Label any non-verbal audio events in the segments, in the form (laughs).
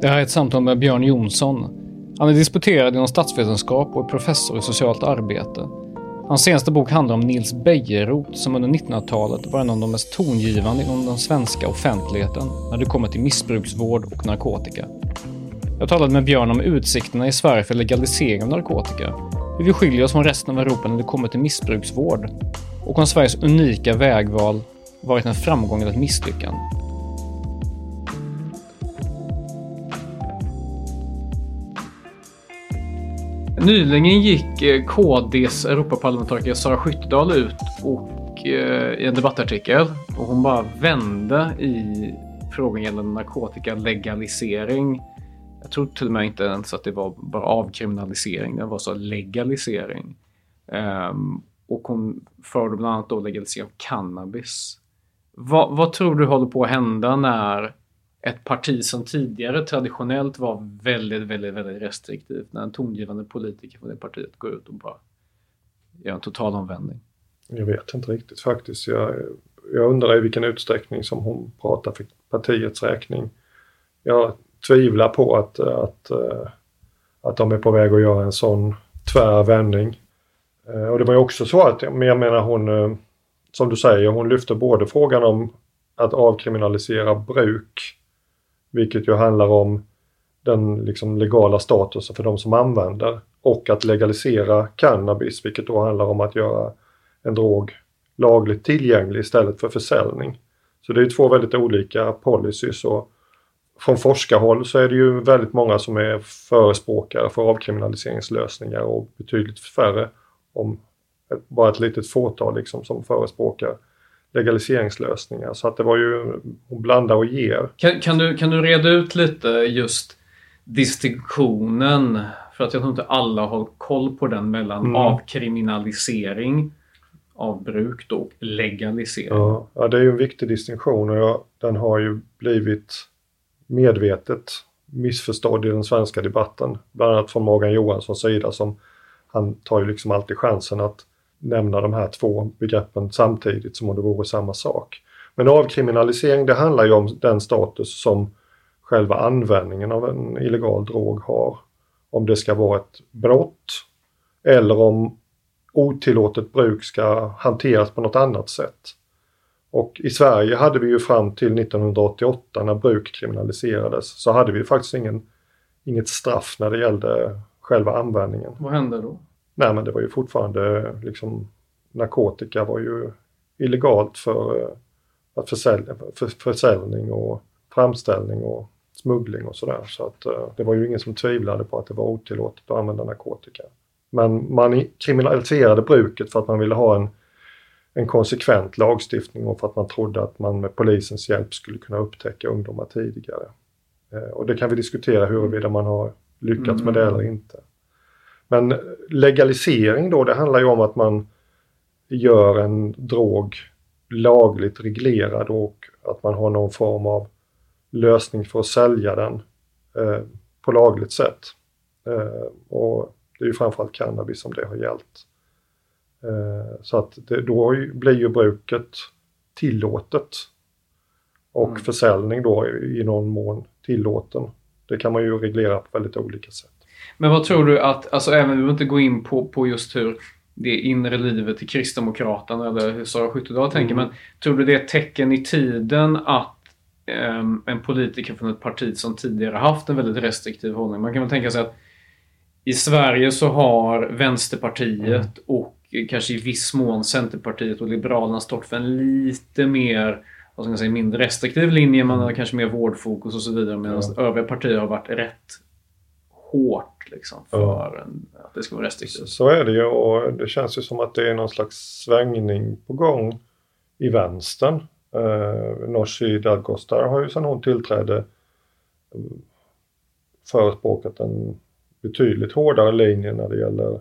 Det här är ett samtal med Björn Jonsson. Han är disputerad inom statsvetenskap och är professor i socialt arbete. Hans senaste bok handlar om Nils Bejerot som under 1900-talet var en av de mest tongivande inom den svenska offentligheten när det kommer till missbruksvård och narkotika. Jag talade med Björn om utsikterna i Sverige för legalisering av narkotika, hur vi skiljer oss från resten av Europa när det kommer till missbruksvård och om Sveriges unika vägval varit en framgång eller ett misslyckande. Nyligen gick eh, KDs Europaparlamentariker Sara Skyttedal ut och, eh, i en debattartikel och hon bara vände i frågan gällande narkotikalegalisering. Jag tror till och med inte ens att det var bara avkriminalisering, det var så legalisering. Um, och hon förde bland annat då legalisering av cannabis. Va, vad tror du håller på att hända när ett parti som tidigare traditionellt var väldigt, väldigt, väldigt restriktivt när en tongivande politiker från det partiet går ut och bara gör en total omvändning? Jag vet inte riktigt faktiskt. Jag, jag undrar i vilken utsträckning som hon pratar för partiets räkning. Jag tvivlar på att, att, eh, att de är på väg att göra en sån tvär vändning. Eh, och det var ju också så att, jag menar hon, eh, som du säger, hon lyfter både frågan om att avkriminalisera bruk vilket ju handlar om den liksom legala statusen för de som använder. Och att legalisera cannabis, vilket då handlar om att göra en drog lagligt tillgänglig istället för försäljning. Så det är två väldigt olika policies. Och från forskarhåll så är det ju väldigt många som är förespråkare för avkriminaliseringslösningar och betydligt färre, om bara ett litet fåtal liksom, som förespråkar legaliseringslösningar. Så att det var ju, hon blandar och ger. Kan, kan, du, kan du reda ut lite just distinktionen? För att jag tror inte alla har koll på den mellan mm. avkriminalisering av bruk då, och legalisering. Ja, ja, det är ju en viktig distinktion och jag, den har ju blivit medvetet missförstådd i den svenska debatten. Bland annat från Morgan Johanssons sida som han tar ju liksom alltid chansen att nämna de här två begreppen samtidigt som om det vore samma sak. Men avkriminalisering det handlar ju om den status som själva användningen av en illegal drog har. Om det ska vara ett brott eller om otillåtet bruk ska hanteras på något annat sätt. Och i Sverige hade vi ju fram till 1988 när bruk kriminaliserades så hade vi faktiskt ingen, inget straff när det gällde själva användningen. Vad hände då? Nej men det var ju fortfarande liksom narkotika var ju illegalt för, eh, att försälja, för försäljning och framställning och smuggling och sådär. Så att eh, det var ju ingen som tvivlade på att det var otillåtet att använda narkotika. Men man kriminaliserade bruket för att man ville ha en, en konsekvent lagstiftning och för att man trodde att man med polisens hjälp skulle kunna upptäcka ungdomar tidigare. Eh, och det kan vi diskutera huruvida man har lyckats mm. med det eller inte. Men legalisering då, det handlar ju om att man gör en drog lagligt reglerad och att man har någon form av lösning för att sälja den eh, på lagligt sätt. Eh, och det är ju framförallt cannabis som det har gällt. Eh, så att det, då blir ju bruket tillåtet. Och mm. försäljning då i någon mån tillåten. Det kan man ju reglera på väldigt olika sätt. Men vad tror du att, alltså även om vi inte går in på, på just hur det inre livet i Kristdemokraterna eller hur Sara Skyttedal tänker. Mm. Men tror du det är ett tecken i tiden att ehm, en politiker från ett parti som tidigare haft en väldigt restriktiv hållning. Man kan väl tänka sig att i Sverige så har Vänsterpartiet och kanske i viss mån Centerpartiet och Liberalerna stått för en lite mer vad ska man säga, mindre restriktiv linje. Man har kanske mer vårdfokus och så vidare. Medan övriga partier har varit rätt hårt liksom, för Ja. en, att det ska vara restriktivt. Så är det ju och det känns ju som att det är någon slags svängning på gång i vänstern. Eh, Nooshi Dadgostar har ju sedan hon tillträdde eh, förespråkat en betydligt hårdare linje när det gäller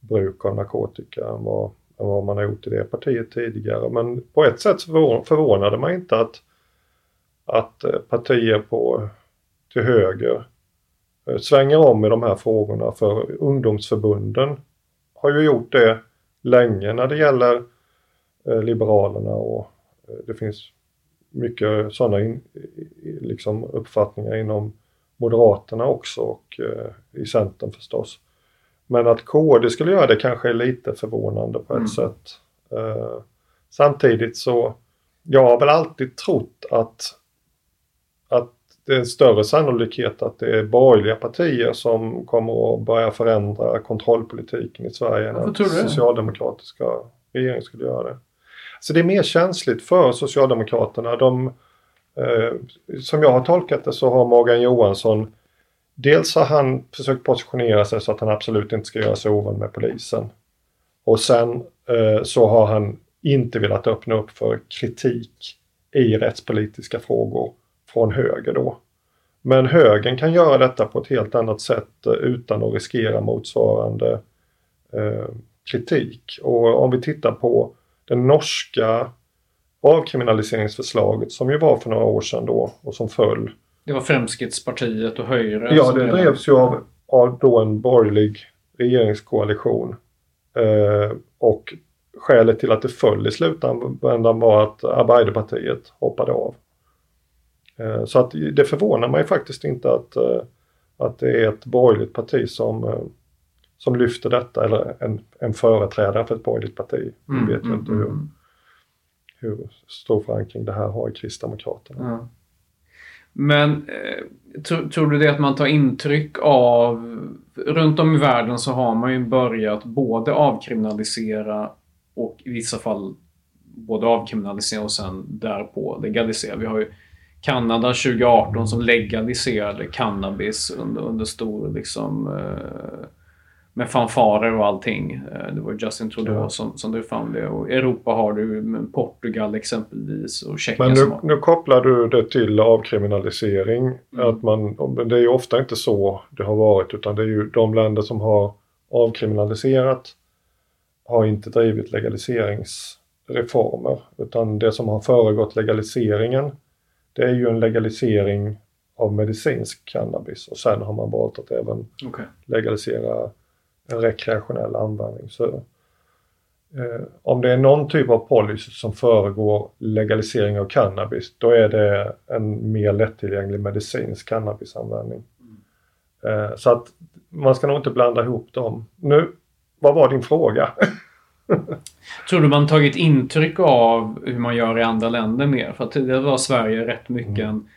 bruk av narkotika än vad, än vad man har gjort i det partiet tidigare. Men på ett sätt förvå- förvånade man inte att, att eh, partier på, till höger svänger om i de här frågorna för ungdomsförbunden har ju gjort det länge när det gäller eh, Liberalerna och eh, det finns mycket sådana in, liksom uppfattningar inom Moderaterna också och eh, i Centern förstås. Men att KD skulle göra det kanske är lite förvånande på ett Mm. sätt. Eh, samtidigt så, jag har väl alltid trott att, att det är större sannolikhet att det är borgerliga partier som kommer att börja förändra kontrollpolitiken i Sverige än att socialdemokratiska regeringen skulle göra det. Så det är mer känsligt för Socialdemokraterna. De, eh, som jag har tolkat det så har Morgan Johansson Dels har han försökt positionera sig så att han absolut inte ska göra sig ovan med polisen. Och sen eh, så har han inte velat öppna upp för kritik i rättspolitiska frågor från höger då. Men högern kan göra detta på ett helt annat sätt eh, utan att riskera motsvarande eh, kritik. Och om vi tittar på det norska avkriminaliseringsförslaget som ju var för några år sedan då och som föll. Det var Fremskrittspartiet och Höjre. Ja, det drevs ju av, av då en borgerlig regeringskoalition. Eh, och skälet till att det föll i slutändan var att Arbeiderpartiet hoppade av. Eh, så att det förvånar mig faktiskt inte att, eh, att det är ett borgerligt parti som, eh, som lyfter detta eller en, en företrädare för ett borgerligt parti. Mm, Vi vet ju mm, inte hur, mm. hur stor förankring det här har i Kristdemokraterna. Ja. Men tror, tror du det att man tar intryck av... Runt om i världen så har man ju börjat både avkriminalisera och i vissa fall både avkriminalisera och sen därpå legalisera. Vi har ju Kanada 2018 som legaliserade cannabis under, under stor liksom eh, med fanfarer och allting. Eh, Det var ju Justin Trudeau Ja. som, som drev fram det. Och Europa har du Portugal exempelvis och Tjeckien Men nu, har... nu kopplar du det till avkriminalisering. Mm. Att man, det är ju ofta inte så det har varit utan det är ju de länder som har avkriminaliserat har inte drivit legaliseringsreformer. Utan det som har föregått legaliseringen det är ju en legalisering av medicinsk cannabis och sen har man valt att även Okej. legalisera en rekreationell användning. Så, eh, om det är någon typ av policy som föregår legalisering av cannabis då är det en mer lättillgänglig medicinsk cannabisanvändning. Eh, så att man ska nog inte blanda ihop dem. Nu, vad var din fråga? (laughs) Tror du man tagit intryck av hur man gör i andra länder mer? För att tidigare var Sverige rätt mycket en,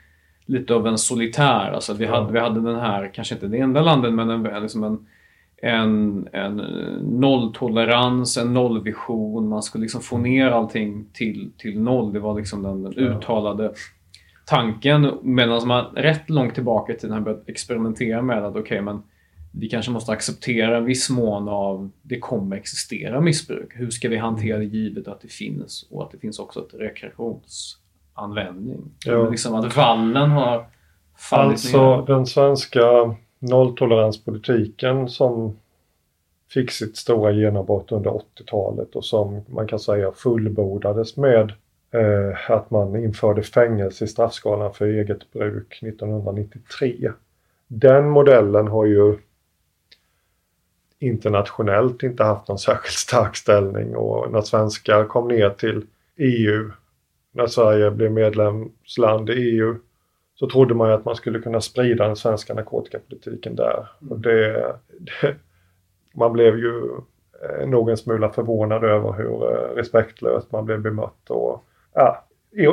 lite av en solitär. Alltså vi, Mm. Ja. hade, vi hade den här, kanske inte det enda landet, men en, liksom en, en, en nolltolerans, en nollvision. Man skulle liksom få ner allting till, till noll. Det var liksom den, den uttalade tanken. Medan man rätt långt tillbaka i tiden har börjat experimentera med att okej, men vi kanske måste acceptera en viss mån av det kommer existera missbruk. Hur ska vi hantera det givet att det finns och att det finns också ett rekreationsanvändning? Ja. Liksom att vallen har fallit Alltså ner. den svenska nolltoleranspolitiken som fick sitt stora genombrott under 80-talet och som man kan säga fullbordades med eh, att man införde fängelse i straffskalan för eget bruk 1993. Den modellen har ju internationellt inte haft någon särskilt stark ställning och när svenskar kom ner till EU, när Sverige blev medlemsland i EU, så trodde man ju att man skulle kunna sprida den svenska narkotikapolitiken där. Och det, det, man blev ju eh, nog en smula förvånad över hur eh, respektlöst man blev bemött. Och, ja,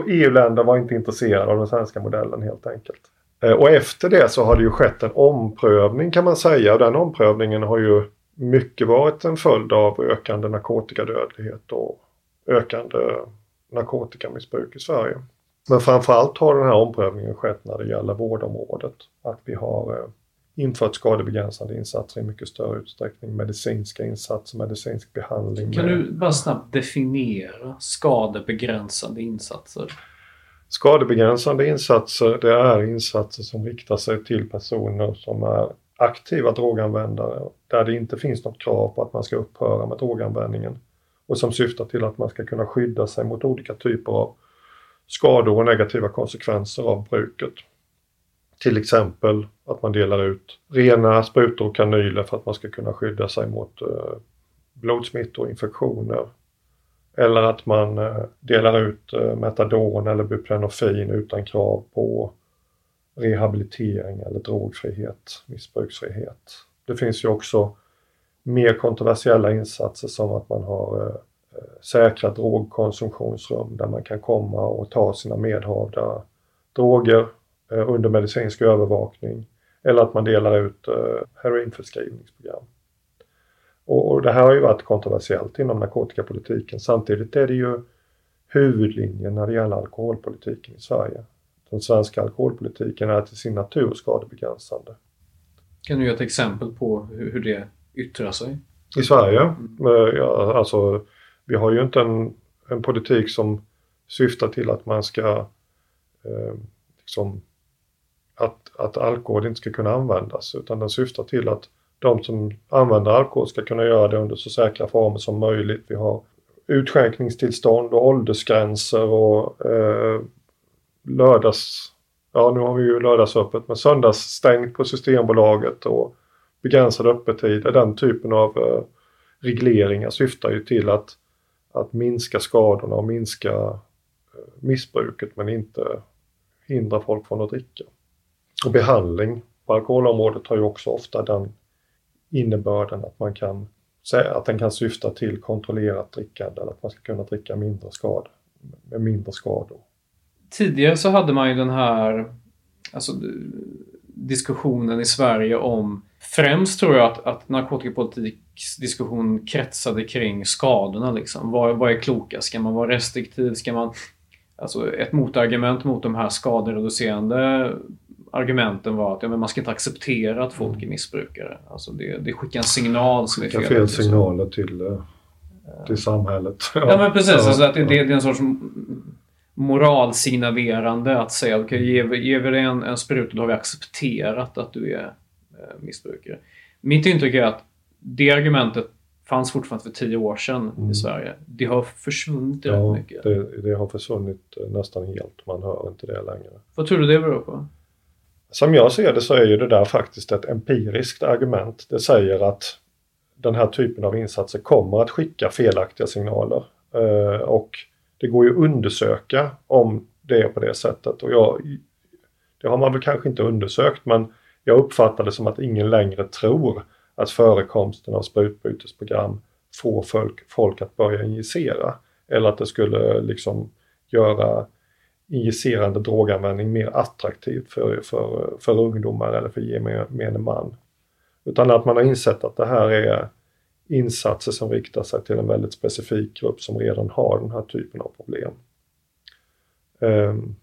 EU-länder var inte intresserade av den svenska modellen helt enkelt. Eh, och efter det så har det ju skett en omprövning kan man säga och den omprövningen har ju mycket varit en följd av ökande narkotikadödlighet och ökande narkotikamissbruk i Sverige. Men framförallt har den här omprövningen skett när det gäller vårdområdet. Att vi har eh, infört skadebegränsande insatser i mycket större utsträckning, medicinska insatser, medicinsk behandling. Kan du bara snabbt definiera skadebegränsande insatser? Skadebegränsande insatser, det är insatser som riktar sig till personer som är aktiva droganvändare där det inte finns något krav på att man ska upphöra med droganvändningen och som syftar till att man ska kunna skydda sig mot olika typer av skador och negativa konsekvenser av bruket. Till exempel att man delar ut rena sprutor och kanyler för att man ska kunna skydda sig mot eh, blodsmittor och infektioner. Eller att man eh, delar ut eh, metadon eller buprenorfin utan krav på rehabilitering eller drogfrihet, missbruksfrihet. Det finns ju också mer kontroversiella insatser som att man har eh, eh, säkra drogkonsumtionsrum där man kan komma och ta sina medhavda droger eh, under medicinsk övervakning eller att man delar ut eh, heroinförskrivningsprogram. Och, och det här har ju varit kontroversiellt inom narkotikapolitiken. Samtidigt är det ju huvudlinjen när det gäller alkoholpolitiken i Sverige. Den svenska alkoholpolitiken är till sin natur skadebegränsande. Kan du ge ett exempel på hur det yttrar sig? I Sverige? Mm. Ja, alltså, vi har ju inte en, en politik som syftar till att man ska eh, liksom, att, att alkohol inte ska kunna användas utan den syftar till att de som använder alkohol ska kunna göra det under så säkra former som möjligt. Vi har utskänkningstillstånd och åldersgränser och eh, lördags, ja nu har vi ju lördagsöppet, men söndagsstängt på Systembolaget och begränsade öppettider. Den typen av eh, regleringar syftar ju till att, att minska skadorna och minska eh, missbruket men inte hindra folk från att dricka. Och behandling på alkoholområdet har ju också ofta den innebörden att man kan säga att den kan syfta till kontrollerat drickande eller att man ska kunna dricka mindre skador, med mindre skador tidigare så hade man ju den här alltså, diskussionen i Sverige om Främst tror jag att, att narkotikapolitiksdiskussion kretsade kring skadorna. Liksom. Vad, vad är klokast? Ska man vara restriktiv? Ska man... Alltså ett motargument mot de här skadereducerande argumenten var att ja, men man ska inte acceptera att folk är missbrukare. Alltså det, det skickar en signal som är fel. fel signaler till, eh, till samhället. Ja, ja men precis. Ja, alltså att det, det, är en sorts moralsignalerande att säga okej, okay, ger, ger vi dig en, en spruta då har vi accepterat att du är eh, missbrukare. Mitt intryck är att det argumentet fanns fortfarande för tio år sedan mm. i Sverige. Det har försvunnit ja, rätt mycket. Det, det har försvunnit eh, nästan helt. Man hör inte det längre. Vad tror du det beror på? Som jag ser det så är ju det där faktiskt ett empiriskt argument. Det säger att den här typen av insatser kommer att skicka felaktiga signaler. Eh, och det går ju att undersöka om det är på det sättet. Och jag, det har man väl kanske inte undersökt men jag uppfattar det som att ingen längre tror att förekomsten av sprutbytesprogram får folk, folk att börja injicera. Eller att det skulle liksom göra injicerande droganvändning mer attraktivt för, för, för ungdomar eller för gemene man. Utan att man har insett att det här är insatser som riktar sig till en väldigt specifik grupp som redan har den här typen av problem. Ehm,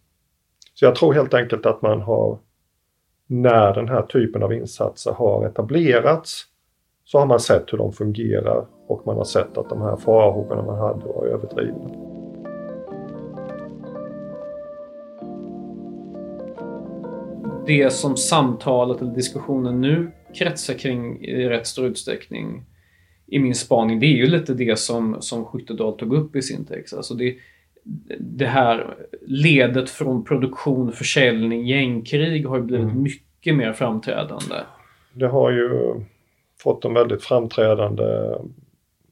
så jag tror helt enkelt att man har, när den här typen av insatser har etablerats, så har man sett hur de fungerar och man har sett att de här farhågorna man hade var överdrivna. Det som samtalet eller diskussionen nu kretsar kring i rätt stor utsträckning i min spaning, det är ju lite det som, som Skyttedal tog upp i sin text. Alltså det, det här ledet från produktion, försäljning, gängkrig har ju blivit mm. mycket mer framträdande. Det har ju fått en väldigt framträdande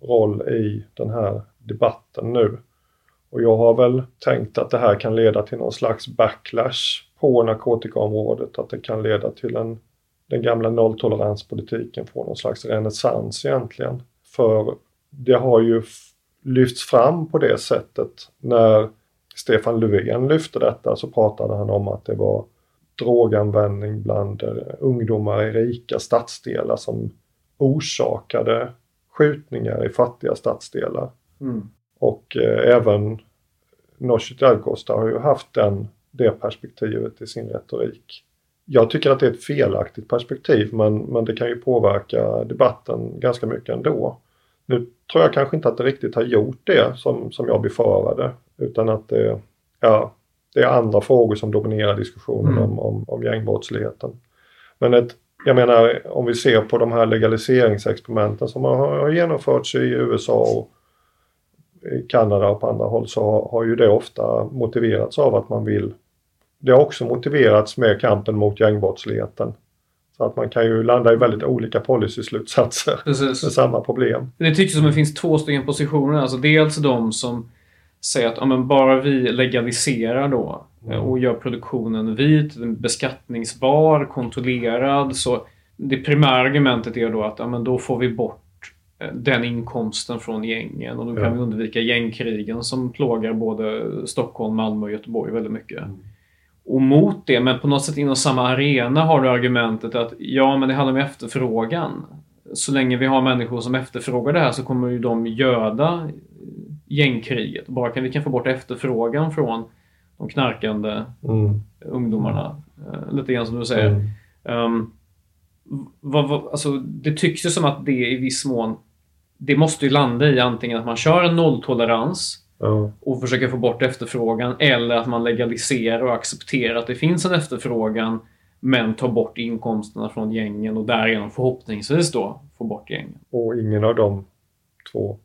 roll i den här debatten nu. Och jag har väl tänkt att det här kan leda till någon slags backlash på narkotikaområdet, att det kan leda till en den gamla nolltoleranspolitiken får någon slags renässans egentligen. För det har ju lyfts fram på det sättet. När Stefan Löfven lyfte detta så pratade han om att det var droganvändning bland eh, ungdomar i rika stadsdelar som orsakade skjutningar i fattiga stadsdelar. Mm. Och eh, även Nooshi Dadgostar har ju haft den, det perspektivet i sin retorik. Jag tycker att det är ett felaktigt perspektiv men, men det kan ju påverka debatten ganska mycket ändå. Nu tror jag kanske inte att det riktigt har gjort det som, som jag befarade utan att det, ja, det är andra frågor som dominerar diskussionen mm. om, om, om gängbrottsligheten. Men ett, jag menar om vi ser på de här legaliseringsexperimenten som har, har genomförts i USA och i Kanada och på andra håll så har, har ju det ofta motiverats av att man vill det har också motiverats med kampen mot gängbrottsligheten. Så att man kan ju landa i väldigt olika policyslutsatser med samma problem. Det tycks som det finns två stycken positioner. Alltså dels de som säger att ja, men bara vi legaliserar då mm. och gör produktionen vit, beskattningsbar, kontrollerad. Så det primära argumentet är då att ja, men då får vi bort eh, den inkomsten från gängen och då kan ja. vi undvika gängkrigen som plågar både Stockholm, Malmö och Göteborg väldigt mycket. Mm. Och mot det, men på något sätt inom samma arena har du argumentet att ja, men det handlar om efterfrågan. Så länge vi har människor som efterfrågar det här så kommer ju de göda gängkriget. Bara kan vi kan få bort efterfrågan från de knarkande mm. ungdomarna. Uh, lite grann som du säger. Mm. Um, vad, vad, alltså, det tycks ju som att det i viss mån det måste ju landa i antingen att man kör en nolltolerans ja. och försöker få bort efterfrågan eller att man legaliserar och accepterar att det finns en efterfrågan men tar bort inkomsterna från gängen och därigenom förhoppningsvis då få bort gängen. Och ingen av de två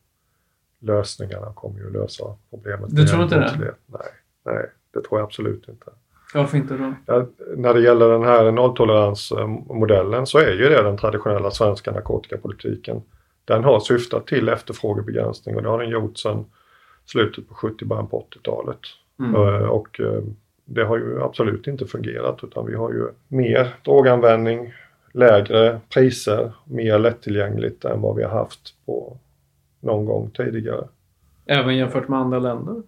lösningarna kommer ju att lösa problemet. Du tror inte det? Nej, nej, det tror jag absolut inte. Varför inte då? Ja, när det gäller den här nolltoleransmodellen så är ju det den traditionella svenska narkotikapolitiken. Den har syftat till efterfrågebegränsning och det har den gjort sedan slutet på 70 början på 80-talet. Mm. Eh, och eh, det har ju absolut inte fungerat utan vi har ju mer droganvändning, lägre priser, mer lättillgängligt än vad vi har haft på någon gång tidigare. Även jämfört med andra länder?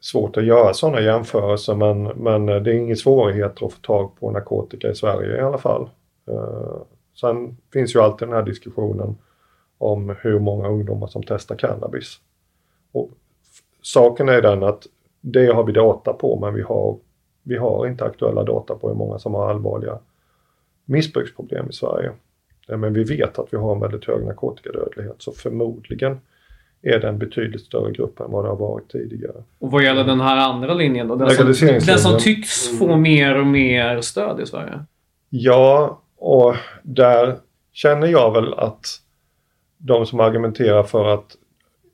Svårt att göra sådana jämförelser men, men det är ingen svårighet att få tag på narkotika i Sverige i alla fall. Sen finns ju alltid den här diskussionen om hur många ungdomar som testar cannabis. Och saken är den att det har vi data på men vi har, vi har inte aktuella data på hur många som har allvarliga missbruksproblem i Sverige. Men vi vet att vi har en väldigt hög narkotikadödlighet så förmodligen är det en betydligt större grupp än vad det har varit tidigare. Och vad gäller den här andra linjen då? Den som, den som tycks få mer och mer stöd i Sverige? Ja, och där känner jag väl att de som argumenterar för att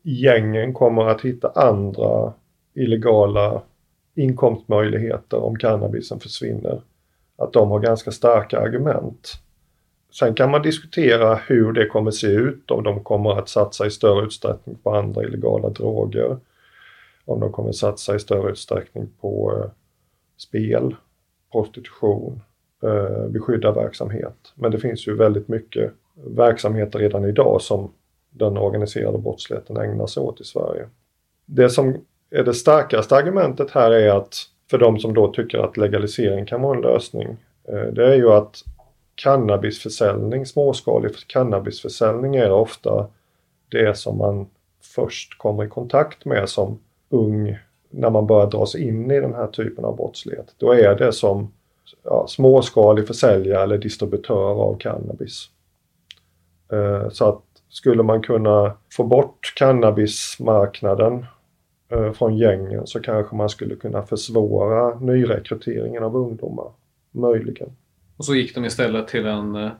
gängen kommer att hitta andra illegala inkomstmöjligheter om cannabisen försvinner. Att de har ganska starka argument. Sen kan man diskutera hur det kommer se ut, om de kommer att satsa i större utsträckning på andra illegala droger. Om de kommer att satsa i större utsträckning på eh, spel, prostitution, eh, beskyddarverksamhet. Men det finns ju väldigt mycket verksamheter redan idag som den organiserade brottsligheten ägnar sig åt i Sverige. Det som är det starkaste argumentet här är att för de som då tycker att legalisering kan vara en lösning, eh, det är ju att cannabisförsäljning, småskalig cannabisförsäljning är ofta det som man först kommer i kontakt med som ung när man börjar dras in i den här typen av brottslighet. Då är det som ja, småskalig försäljare eller distributör av cannabis. Eh, så att skulle man kunna få bort cannabismarknaden eh, från gängen så kanske man skulle kunna försvåra nyrekryteringen av ungdomar. Möjligen. Och så gick de istället till en, eh,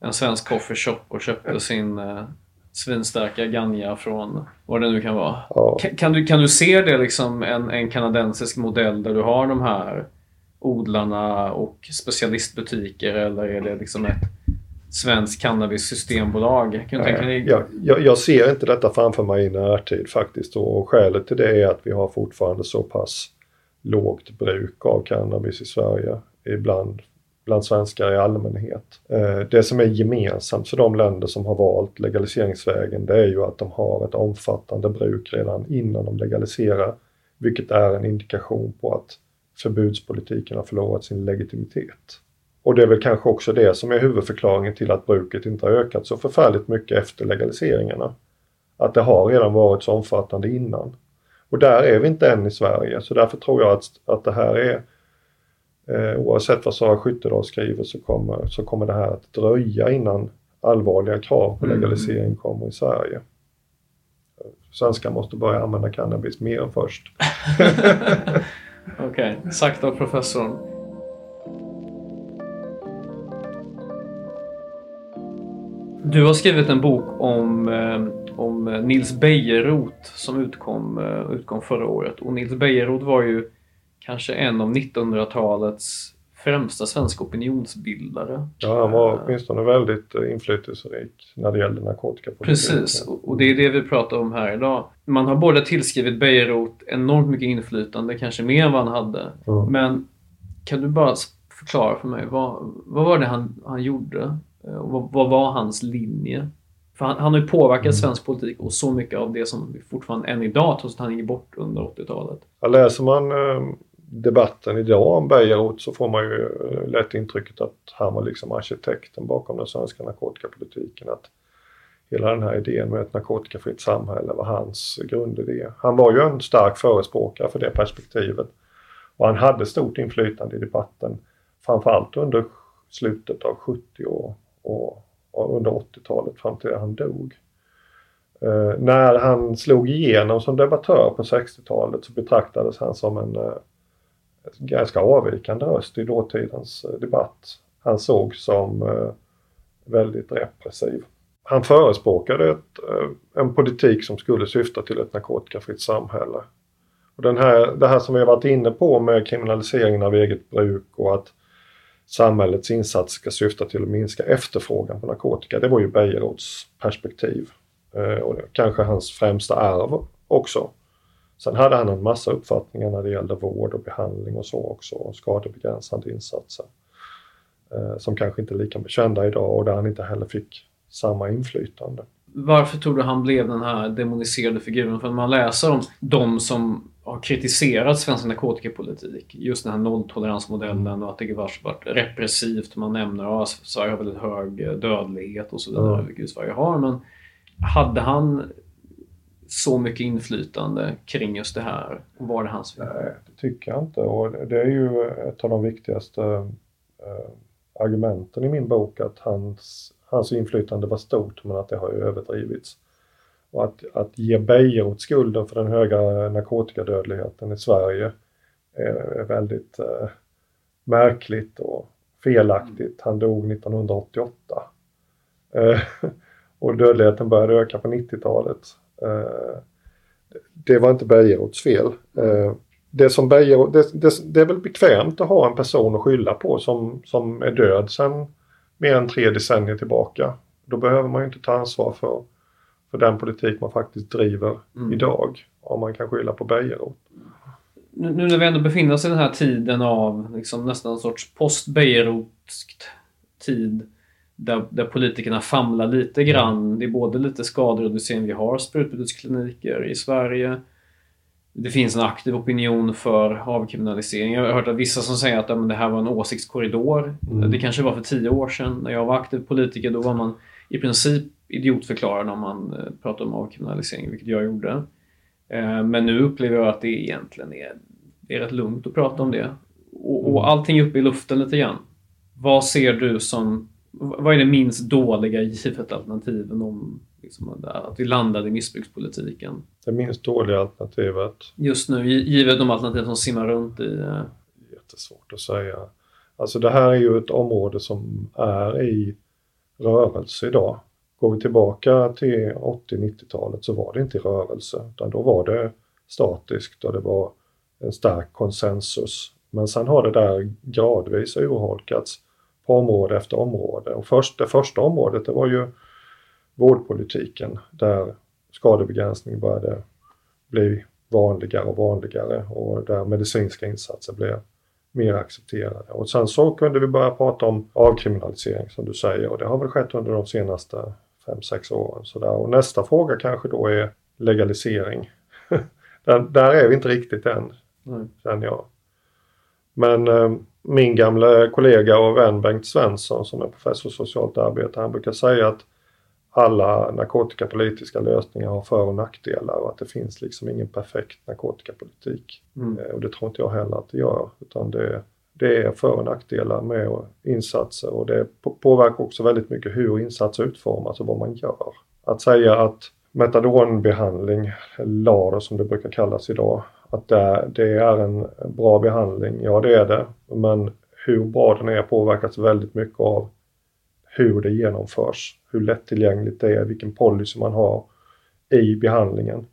en svensk coffeeshop och köpte sin eh, svinstarka ganja från vad det nu kan vara. Ja. Kan, kan, du, kan du se det liksom en, en kanadensisk modell där du har de här odlarna och specialistbutiker eller är det liksom ett svenskt cannabis-systembolag? Kan tänka? Jag, jag, jag, ser inte detta framför mig i närtid faktiskt och skälet till det är att vi har fortfarande så pass lågt bruk av cannabis i Sverige. Ibland bland svenskar i allmänhet. Eh, det som är gemensamt för de länder som har valt legaliseringsvägen det är ju att de har ett omfattande bruk redan innan de legaliserar. Vilket är en indikation på att förbudspolitiken har förlorat sin legitimitet. Och det är väl kanske också det som är huvudförklaringen till att bruket inte har ökat så förfärligt mycket efter legaliseringarna. Att det har redan varit så omfattande innan. Och där är vi inte än i Sverige så därför tror jag att, att det här är eh, oavsett vad Sara Skyttedal skriver så kommer, så kommer det här att dröja innan allvarliga krav på mm. legalisering kommer i Sverige. Svenskar måste börja använda cannabis mer först. (laughs) Okej, okay. sagt av professorn. Du har skrivit en bok om, eh, om Nils Bejerot som utkom, eh, utkom förra året. Och Nils Bejerot var ju kanske en av 1900-talets främsta svenska opinionsbildare. Ja, han var åtminstone väldigt eh, inflytelserik när det gällde narkotikapolitik. Precis, och det är det vi pratar om här idag. Man har både tillskrivit Bejerot enormt mycket inflytande, kanske mer än vad han hade. Mm. Men kan du bara förklara för mig, vad, vad var det han, han gjorde? Eh, och vad, var hans linje? För han, han har ju påverkat mm. svensk politik och så mycket av det som fortfarande än idag, trots att han gick bort under 80-talet. Ja, läser man eh, debatten idag om Bejerot så får man ju eh, lätt intrycket att han var liksom arkitekten bakom den svenska narkotikapolitiken. Att hela den här idén med ett narkotikafritt samhälle var hans grundidé. Han var ju en stark förespråkare för det perspektivet. Och han hade stort inflytande i debatten. Framförallt under slutet av 70 och, och, och under 80-talet fram till han dog. Eh, när han slog igenom som debattör på 60-talet så betraktades han som en eh, ganska avvikande röst i dåtidens eh, debatt. Han såg som eh, väldigt repressiv. Han förespråkade ett, eh, en politik som skulle syfta till ett narkotikafritt samhälle. Och den här, det här som vi har varit inne på med kriminaliseringen av eget bruk och att samhällets insats ska syfta till att minska efterfrågan på narkotika. Det var ju Bejerots perspektiv. Eh, och kanske hans främsta arv också. Sen hade han en massa uppfattningar när det gällde vård och behandling och så också, och skadebegränsande insatser. Eh, som kanske inte är lika kända idag och där han inte heller fick samma inflytande. Varför tror du han blev den här demoniserade figuren? För när man läser om de som har kritiserat svensk narkotikapolitik, just den här nolltoleransmodellen och att det har varit repressivt. Man nämner att Sverige har väldigt hög dödlighet och så vidare, mm. vilket Sverige har. Men hade han så mycket inflytande kring just det här? Var det hans fel? Nej, det tycker jag inte. Och det är ju ett av de viktigaste eh, argumenten i min bok att hans, hans inflytande var stort men att det har ju överdrivits. Och att, att ge Bejerot skulden för den höga narkotikadödligheten i Sverige är, är väldigt eh, märkligt och felaktigt. Han dog 1988. Eh, (laughs) och dödligheten började öka på 90-talet. Eh, det var inte Bejerots fel. Eh, det, som Bejerot, det, det, det, är väl bekvämt att ha en person att skylla på som, som är död sedan mer än tre decennier tillbaka. Då behöver man ju inte ta ansvar för, för den politik man faktiskt driver mm. idag. Om man kan skylla på Bejerot. Nu, nu när vi ändå befinner oss i den här tiden av liksom nästan en sorts post-Bejerotskt tid där, där politikerna famlar lite grann. Det är både lite skadereducering, vi har sprututbyteskliniker i Sverige. Det finns en aktiv opinion för avkriminalisering. Jag har hört att vissa som säger att ja, men det här var en åsiktskorridor. Mm. Det kanske var för tio år sedan. När jag var aktiv politiker då var man i princip idiotförklarad om man eh, pratade om avkriminalisering, vilket jag gjorde. Eh, men nu upplever jag att det egentligen är, det är rätt lugnt att prata om det. Och, och mm. allting är uppe i luften lite grann. Vad ser du som vad är det minst dåliga givet alternativen om liksom, att vi landade i missbrukspolitiken? Det minst dåliga alternativet? Just nu, givet de alternativ som simmar runt i... Eh, Jättesvårt att säga. Alltså det här är ju ett område som är i rörelse idag. Går vi tillbaka till 80-90-talet så var det inte rörelse utan då var det statiskt och det var en stark konsensus. Men sen har det där gradvis urholkats på område efter område. Och först, det första området det var ju vårdpolitiken där skadebegränsning började bli vanligare och vanligare och där medicinska insatser blev mer accepterade. Och sen så kunde vi börja prata om avkriminalisering som du säger och det har väl skett under de senaste 5-6 åren. Så där. Och nästa fråga kanske då är legalisering. (laughs) där, där, är vi inte riktigt än, mm. känner jag. Men eh, min gamla kollega och vän Bengt Svensson som är professor i socialt arbete, han brukar säga att alla narkotikapolitiska lösningar har för och nackdelar och att det finns liksom ingen perfekt narkotikapolitik. Mm. Eh, och det tror inte jag heller att det gör. Utan det, det är för och nackdelar med insatser och det påverkar också väldigt mycket hur insatser utformas och vad man gör. Att säga att metadonbehandling, LAR som det brukar kallas idag, att det, det är en bra behandling, ja det är det. Men hur bra den är påverkas väldigt mycket av hur det genomförs, hur lättillgängligt det är, vilken policy man har i behandlingen.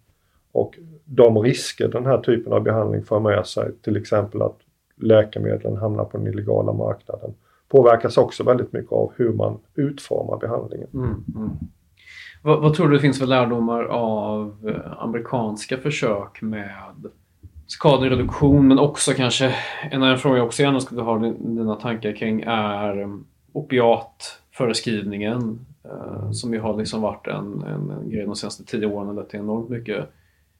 Och de risker den här typen av behandling för med sig, till exempel att läkemedlen hamnar på den illegala marknaden, påverkas också väldigt mycket av hur man utformar behandlingen. Mm, mm. Vad, vad, tror du det finns för lärdomar av eh, amerikanska försök med skadereduktion men också kanske en annan fråga jag också gärna skulle ha dina tankar kring är mm, opiat föreskrivningen eh, som ju har liksom varit en, en, en grej de senaste tio åren och lett till enormt mycket.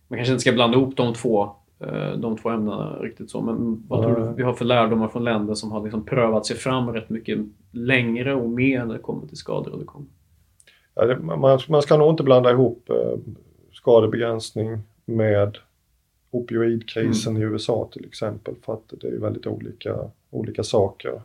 Man kanske inte ska blanda ihop de två, eh, de två ämnena riktigt så, men vad tror du vi har för lärdomar från länder som har liksom prövat sig fram rätt mycket längre och mer när det kommer till skadereduktion? Ja, det, man, man, ska nog inte blanda ihop eh, skadebegränsning med opioidkrisen mm. i USA till exempel för att det är väldigt olika, olika saker.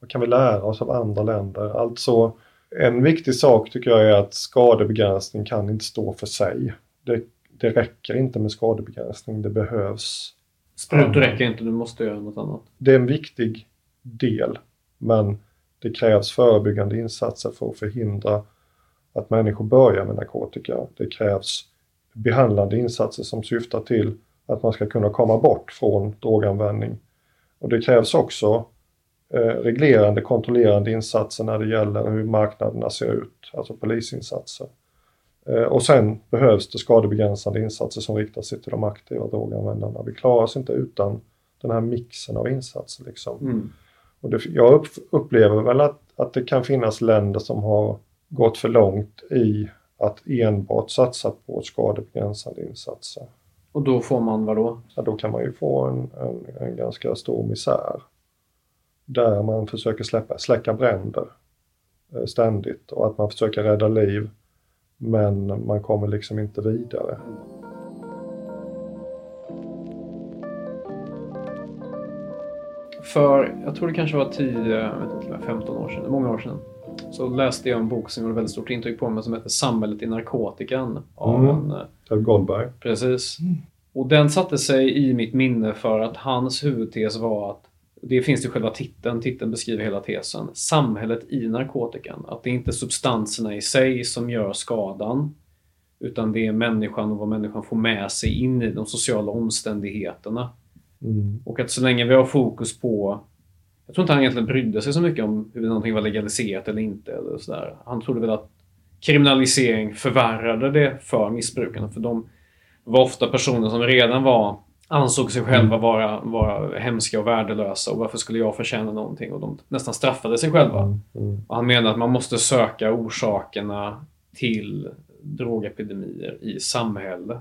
Vad kan vi lära oss av andra länder? Alltså en viktig sak tycker jag är att skadebegränsning kan inte stå för sig. Det, det räcker inte med skadebegränsning, det behövs. Sprutor räcker inte, du måste göra något annat. Det är en viktig del, men det krävs förebyggande insatser för att förhindra att människor börjar med narkotika. Det krävs behandlande insatser som syftar till att man ska kunna komma bort från droganvändning. Och det krävs också reglerande, kontrollerande insatser när det gäller hur marknaderna ser ut, alltså polisinsatser. Eh, och sen behövs det skadebegränsande insatser som riktar sig till de aktiva droganvändarna. Vi klarar oss inte utan den här mixen av insatser. Liksom. Mm. Och det, jag upplever väl att, att det kan finnas länder som har gått för långt i att enbart satsa på skadebegränsande insatser. Och då får man vad då? Ja, då kan man ju få en, en, en ganska stor misär där man försöker släppa, släcka bränder eh, ständigt och att man försöker rädda liv men man kommer liksom inte vidare. För, jag tror det kanske var 10, 15 år sedan, många år sedan, så läste jag en bok som gjorde väldigt stort intryck på mig som heter Samhället i narkotikan. Av mm. en, Goldberg. Precis. Och den satte sig i mitt minne för att hans huvudtes var att det finns i själva titeln. Titeln beskriver hela tesen. Samhället i narkotikan. Att det är inte substanserna i sig som gör skadan. Utan det är människan och vad människan får med sig in i de sociala omständigheterna. Mm. Och att så länge vi har fokus på... Jag tror inte han egentligen brydde sig så mycket om hur någonting var legaliserat eller inte. Eller så Han trodde väl att kriminalisering förvärrade det för missbrukarna. För de var ofta personer som redan var ansåg sig själva mm. vara, vara hemska och värdelösa och varför skulle jag förtjäna någonting? Och de nästan straffade sig själva. Mm. Mm. Och han menar att man måste söka orsakerna till drogepidemier i samhället.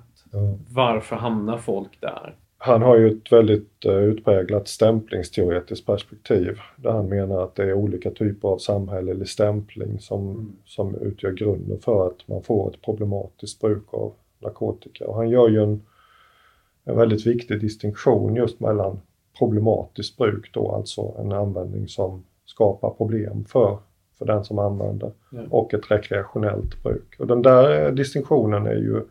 Varför hamnar folk där? Han har ju ett väldigt uh, utpräglat stämplingsteoretiskt perspektiv där han menar att det är olika typer av samhällelig stämpling som, mm. som utgör grunden för att man får ett problematiskt bruk av narkotika. Och han gör ju en en väldigt viktig distinktion just mellan problematiskt bruk då, alltså en användning som skapar problem för, för den som använder ja. och ett rekreationellt bruk. Och den där distinktionen är ju,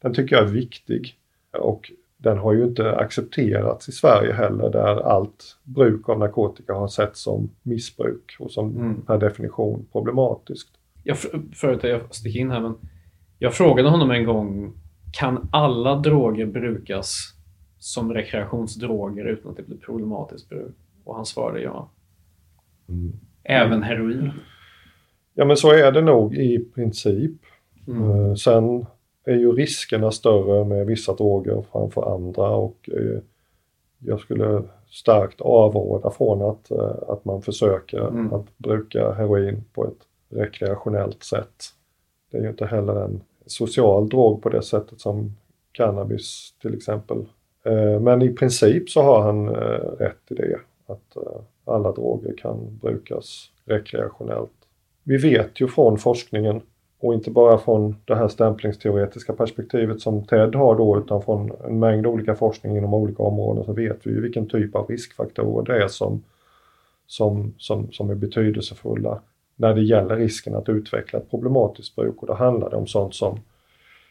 den tycker jag är viktig och den har ju inte accepterats i Sverige heller där allt bruk av narkotika har setts som missbruk och som mm. per definition problematiskt. Jag, förut jag sticker in här men jag frågade honom en gång kan alla droger brukas som rekreationsdroger utan att det blir problematiskt bruk? Och han svarade ja. Mm. Även heroin? Ja men så är det nog i princip. Mm. Eh, sen är ju riskerna större med vissa droger framför andra och eh, jag skulle starkt avråda från att, eh, att man försöker Mm. att bruka heroin på ett rekreationellt sätt. Det är ju inte heller en social drog på det sättet som cannabis till exempel. Eh, men i princip så har han eh, rätt i det, att eh, alla droger kan brukas rekreationellt. Vi vet ju från forskningen och inte bara från det här stämplingsteoretiska perspektivet som TED har då utan från en mängd olika forskning inom olika områden så vet vi ju vilken typ av riskfaktorer det är som, som, som, som är betydelsefulla när det gäller risken att utveckla ett problematiskt bruk och då handlar det om sånt som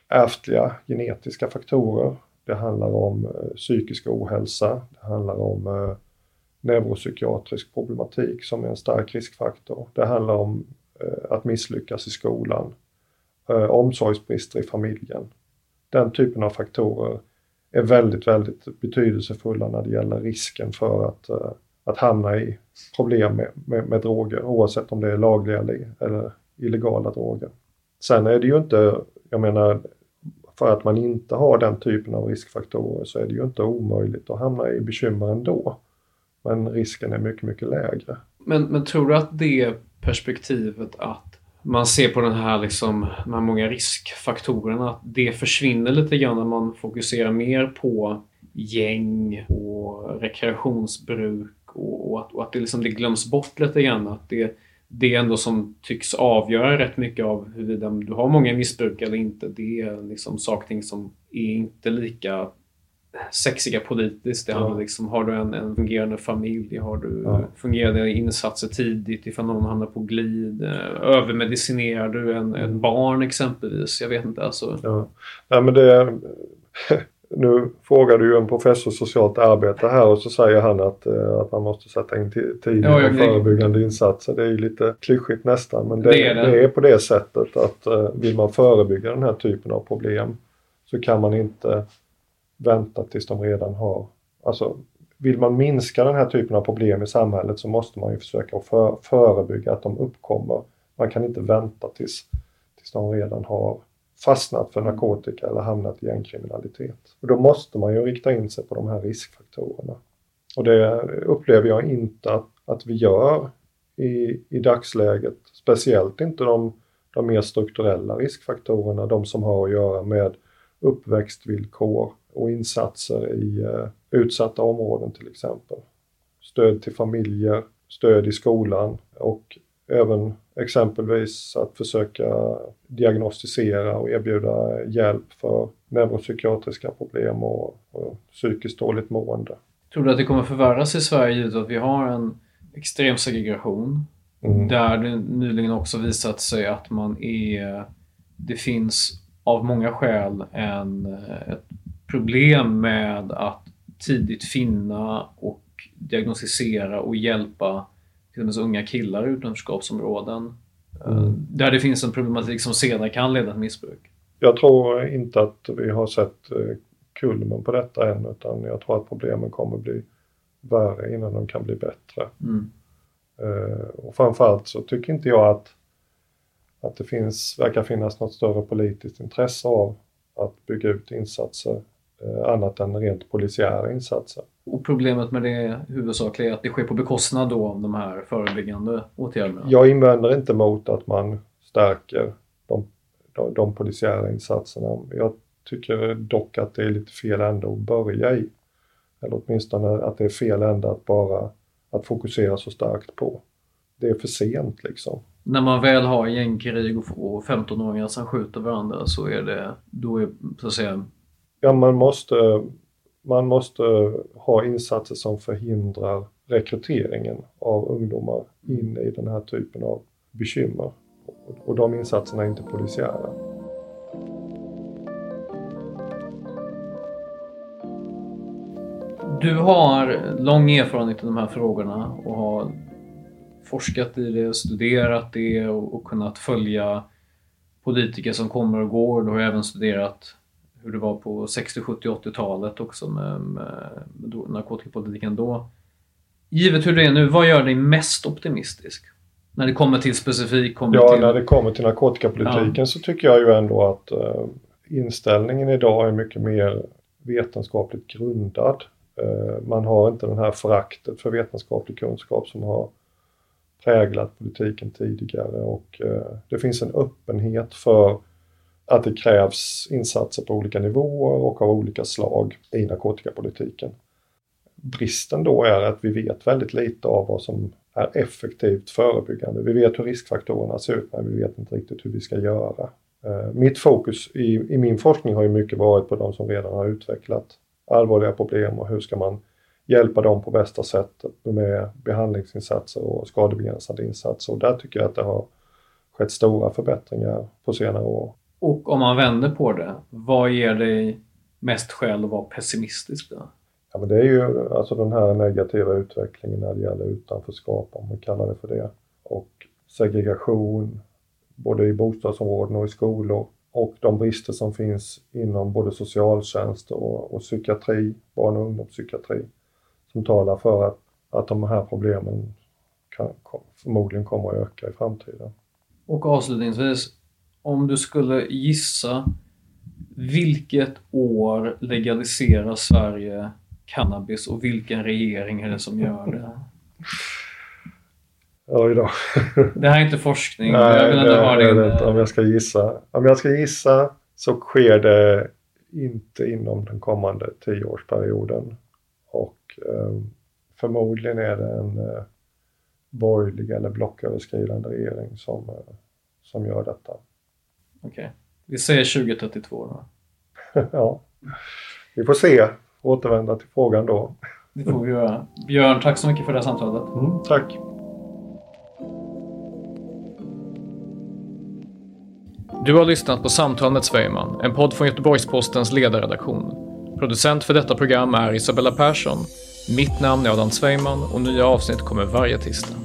ärftliga genetiska faktorer. Det handlar om eh, psykisk ohälsa. Det handlar om eh, neuropsykiatrisk problematik som är en stark riskfaktor. Det handlar om eh, att misslyckas i skolan. Eh, omsorgsbrister i familjen. Den typen av faktorer är väldigt, väldigt betydelsefulla när det gäller risken för att, eh, att hamna i problem med, med, med droger oavsett om det är lagliga eller, illegala droger. Sen är det ju inte, jag menar, för att man inte har den typen av riskfaktorer så är det ju inte omöjligt att hamna i bekymmer ändå. Men risken är mycket, mycket lägre. Men, men tror du att det perspektivet att man ser på den här liksom, de här många riskfaktorerna, att det försvinner lite grann när man fokuserar mer på gäng och rekreationsbruk och, att, och att det, liksom, det glöms bort lite grann. Att det, det ändå som tycks avgöra rätt mycket av huruvida du har många missbruk eller inte. Det är liksom saker som är inte lika sexiga politiskt. Det Ja. handlar liksom, har du en, en fungerande familj? Har du Ja. fungerande insatser tidigt ifall någon hamnar på glid? Eh, Övermedicinerar du en, Mm. en barn exempelvis? Jag vet inte. Alltså. Ja. Nej, men det, (laughs) nu frågar du ju en professor socialt arbete här och så säger han att, eh, att man måste sätta in ti- tidiga Ja, och förebyggande insatser. Det är ju lite klyschigt nästan men det, Det det, är är det. på det sättet att eh, vill man förebygga den här typen av problem så kan man inte vänta tills de redan har, alltså vill man minska den här typen av problem i samhället så måste man ju försöka för, förebygga att de uppkommer. Man kan inte vänta tills, tills de redan har fastnat för narkotika eller hamnat i gängkriminalitet. Och då måste man ju rikta in sig på de här riskfaktorerna. Och det upplever jag inte att, att vi gör i, i dagsläget. Speciellt inte de, de mer strukturella riskfaktorerna, de som har att göra med uppväxtvillkor och insatser i eh, utsatta områden till exempel. Stöd till familjer, stöd i skolan och även exempelvis att försöka diagnostisera och erbjuda hjälp för neuropsykiatriska problem och, och psykiskt dåligt mående. Tror du att det kommer förvärras i Sverige givet att vi har en extrem segregation? Mm. Där det nyligen också visat sig att man är... Det finns av många skäl en, ett problem med att tidigt finna och diagnostisera och hjälpa till exempel unga killar i utanförskapsområden. Eh, Mm. Där det finns en problematik som senare kan leda till missbruk. Jag tror inte att vi har sett eh, kulmen på detta än utan jag tror att problemen kommer bli värre innan de kan bli bättre. Mm. Eh, och framförallt så tycker inte jag att, att det finns, verkar finnas något större politiskt intresse av att bygga ut insatser annat än rent polisiära insatser. Och problemet med det huvudsakliga är att det sker på bekostnad då av de här förebyggande åtgärderna. Jag invänder inte mot att man stärker de, de, de polisiära insatserna. Jag tycker dock att det är lite fel ände att börja i. Eller åtminstone att det är fel ände att bara att fokusera så starkt på. Det är för sent liksom. När man väl har gängkrig och och 15-åringar som skjuter varandra så är det, då är så att säga, Ja, man måste, man måste ha insatser som förhindrar rekryteringen av ungdomar in i den här typen av bekymmer. Och- de insatserna är inte polisiära. du har lång erfarenhet i de här frågorna och har forskat i det, studerat det och, och kunnat följa politiker som kommer och går. Du har även studerat hur det var på 60, 70, 80-talet också med, med, narkotikapolitiken då. Givet hur det är nu, vad gör dig mest optimistisk? När det kommer till specifikt, kommer Ja, till... när det kommer till narkotikapolitiken så tycker jag ju ändå att eh, inställningen idag är mycket mer vetenskapligt grundad. Eh, man har inte den här föraktet för vetenskaplig kunskap som har präglat politiken tidigare och eh, det finns en öppenhet för att det krävs insatser på olika nivåer och av olika slag i narkotikapolitiken. Bristen då är att vi vet väldigt lite av vad som är effektivt förebyggande. Vi vet hur riskfaktorerna ser ut men vi vet inte riktigt hur vi ska göra. Eh, mitt fokus i, i min forskning har ju mycket varit på de som redan har utvecklat allvarliga problem och hur ska man hjälpa dem på bästa sätt med behandlingsinsatser och skadebegränsande insatser. Och där tycker jag att det har skett stora förbättringar på senare år. Och om man vänder på det, vad ger dig mest skäl att vara pessimistisk då? Ja, men det är ju alltså den här negativa utvecklingen när det gäller utanförskap, om man kallar det för det. Och segregation, både i bostadsområden och i skolor. Och de brister som finns inom både socialtjänst och, och psykiatri, barn och ungdomspsykiatri. Som talar för att, att de här problemen kan, förmodligen kommer att öka i framtiden. Och avslutningsvis, om du skulle gissa vilket år legaliserar Sverige cannabis och vilken regering är det som gör det? (laughs) Oj då. Det här är inte forskning. Nej, jag vill ändå ha din... det, om jag ska gissa. Om jag ska gissa så sker det inte inom den kommande tioårsperioden. Och eh, förmodligen är det en eh, borgerlig eller blocköverskridande regering som, eh, som gör detta. Okej. Okay. Vi säger 2032 då. (laughs) ja, vi får se. Återvända till frågan då. Det får vi göra. Björn, tack så mycket för det här samtalet. Mm, tack. Du har lyssnat på Samtal med Svejman, en podd från Göteborgs-Postens ledarredaktion. Producent för detta program är Isabella Persson. Mitt namn är Adam Svejman och nya avsnitt kommer varje tisdag.